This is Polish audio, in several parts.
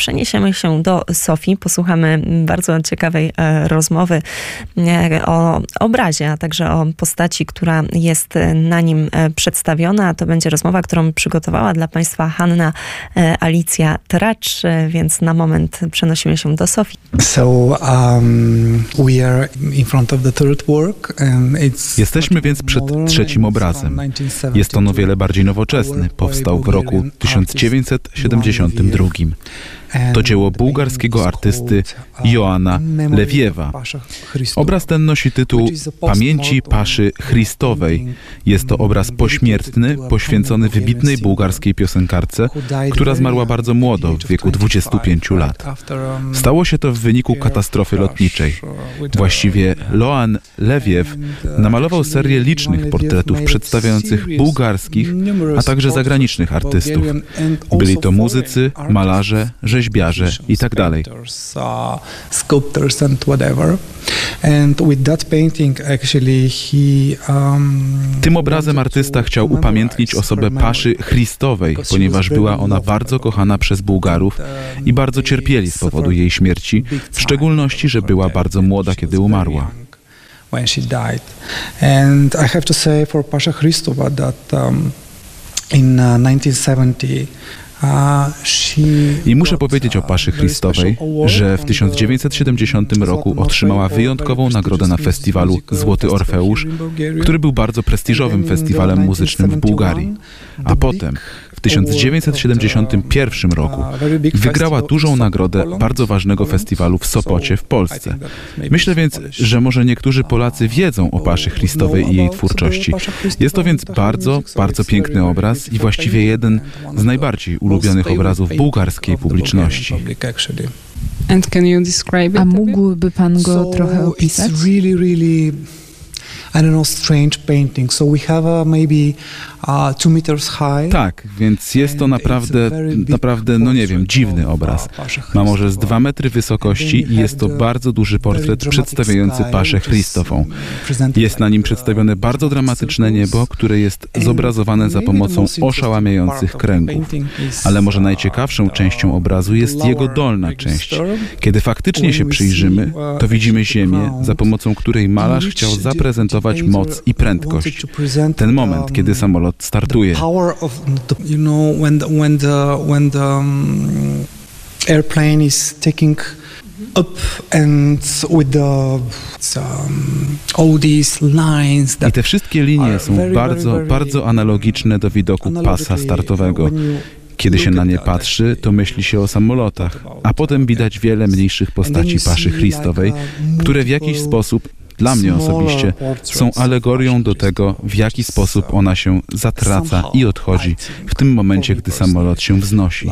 przeniesiemy się do Sofii, posłuchamy bardzo ciekawej e, rozmowy e, o obrazie, a także o postaci, która jest na nim e, przedstawiona. To będzie rozmowa, którą przygotowała dla Państwa Hanna Alicja Tracz, więc na moment przenosimy się do Sofii. So, um, we are in front of the third work and it's Jesteśmy więc przed trzecim obrazem. Jest on o wiele bardziej nowoczesny. Powstał w roku 1972. To dzieło bułgarskiego artysty Joana Lewiewa. Obraz ten nosi tytuł Pamięci Paszy Chrystowej. Jest to obraz pośmiertny, poświęcony wybitnej bułgarskiej piosenkarce, która zmarła bardzo młodo, w wieku 25 lat. Stało się to w wyniku katastrofy lotniczej. Właściwie Loan Lewiew namalował serię licznych portretów przedstawiających bułgarskich, a także zagranicznych artystów. Byli to muzycy, malarze, rzeźbiarze i tak dalej. Tym obrazem artysta chciał upamiętnić osobę Paszy Chrystowej, ponieważ była ona bardzo kochana przez Bułgarów i bardzo cierpieli z powodu jej śmierci, w szczególności, że była bardzo młoda, kiedy umarła. When she died. And I have to say for Pasha Christova that um, in 1970 uh, i muszę powiedzieć o Paszy Chrystowej, że w 1970 roku otrzymała wyjątkową nagrodę na festiwalu Złoty Orfeusz, który był bardzo prestiżowym festiwalem muzycznym w Bułgarii. A potem w 1971 roku wygrała dużą nagrodę bardzo ważnego festiwalu w Sopocie w Polsce. Myślę więc, że może niektórzy Polacy wiedzą o Paszy Chrystowej i jej twórczości. Jest to więc bardzo, bardzo piękny obraz i właściwie jeden z najbardziej ulubionych obrazów bułgarskiej publiczności. A mógłby pan go trochę opisać? I don't know, strange painting. So we have a maybe uh, two meters high. Tak, więc jest to naprawdę, naprawdę, no nie wiem, dziwny obraz. Ma może z dwa metry wysokości i jest to bardzo duży portret przedstawiający Paszę Chrystową. Jest na nim przedstawione bardzo dramatyczne niebo, które jest zobrazowane za pomocą oszałamiających kręgów. Ale może najciekawszą częścią obrazu jest jego dolna część. Kiedy faktycznie się przyjrzymy, to widzimy ziemię, za pomocą której malarz chciał zaprezentować moc i prędkość. Ten moment, kiedy samolot startuje. airplane is taking um, all these lines I te wszystkie linie są bardzo, bardzo analogiczne do widoku pasa startowego. Kiedy się na nie patrzy, to myśli się o samolotach, a potem widać wiele mniejszych postaci paszy Chrystowej, które w jakiś sposób dla mnie osobiście są alegorią do tego, w jaki sposób ona się zatraca i odchodzi w tym momencie, gdy samolot się wznosi.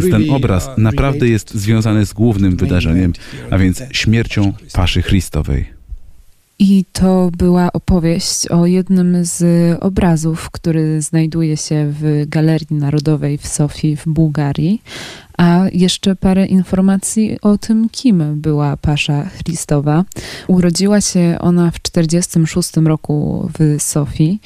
Więc ten obraz naprawdę jest związany z głównym wydarzeniem, a więc śmiercią Paszy Chrystowej. I to była opowieść o jednym z obrazów, który znajduje się w Galerii Narodowej w Sofii w Bułgarii. A jeszcze parę informacji o tym, kim była Pasza Christowa. Urodziła się ona w 1946 roku w Sofii,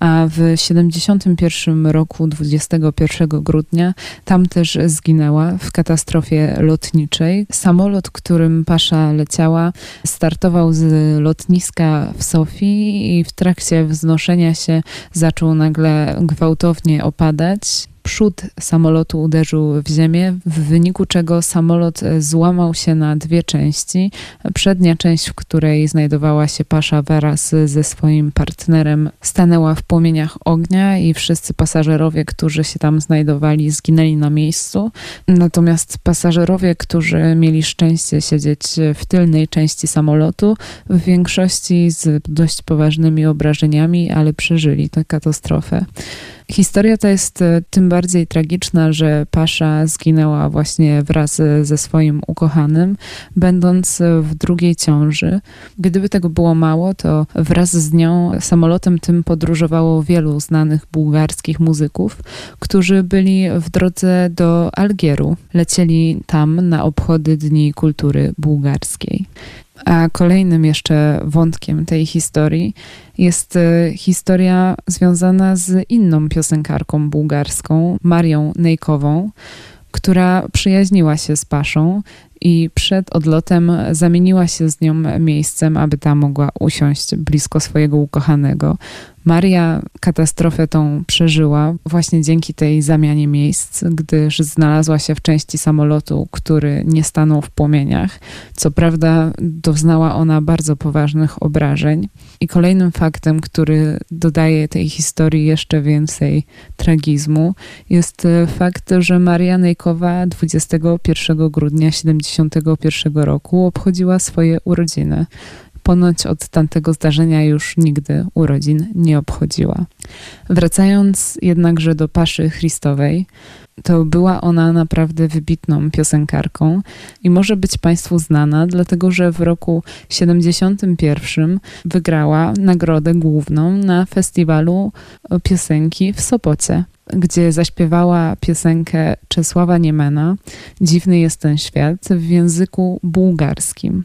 a w 1971 roku 21 grudnia tam też zginęła w katastrofie lotniczej. Samolot, którym Pasza leciała, startował z lotniska w Sofii i w trakcie wznoszenia się zaczął nagle gwałtownie opadać przód samolotu uderzył w ziemię, w wyniku czego samolot e, złamał się na dwie części. Przednia część, w której znajdowała się Pasza wraz ze swoim partnerem, stanęła w płomieniach ognia i wszyscy pasażerowie, którzy się tam znajdowali, zginęli na miejscu. Natomiast pasażerowie, którzy mieli szczęście siedzieć w tylnej części samolotu, w większości z dość poważnymi obrażeniami, ale przeżyli tę katastrofę. Historia ta jest e, tym bardziej tragiczna, że Pasza zginęła właśnie wraz ze swoim ukochanym, będąc w drugiej ciąży. Gdyby tego było mało, to wraz z nią samolotem tym podróżowało wielu znanych bułgarskich muzyków, którzy byli w drodze do Algieru. Lecieli tam na obchody Dni Kultury Bułgarskiej. A kolejnym jeszcze wątkiem tej historii jest e, historia związana z inną piosenkarką bułgarską, Marią Nejkową, która przyjaźniła się z Paszą i przed odlotem zamieniła się z nią miejscem, aby ta mogła usiąść blisko swojego ukochanego. Maria katastrofę tą przeżyła właśnie dzięki tej zamianie miejsc, gdyż znalazła się w części samolotu, który nie stanął w płomieniach. Co prawda doznała ona bardzo poważnych obrażeń. I kolejnym faktem, który dodaje tej historii jeszcze więcej tragizmu, jest fakt, że Maria Nejkowa 21 grudnia 1971 roku obchodziła swoje urodziny. Ponoć od tamtego zdarzenia już nigdy urodzin nie obchodziła. Wracając jednakże do Paszy Christowej, to była ona naprawdę wybitną piosenkarką i może być Państwu znana, dlatego że w roku 71 wygrała nagrodę główną na festiwalu piosenki w Sopocie gdzie zaśpiewała piosenkę Czesława Niemena Dziwny jest ten świat w języku bułgarskim.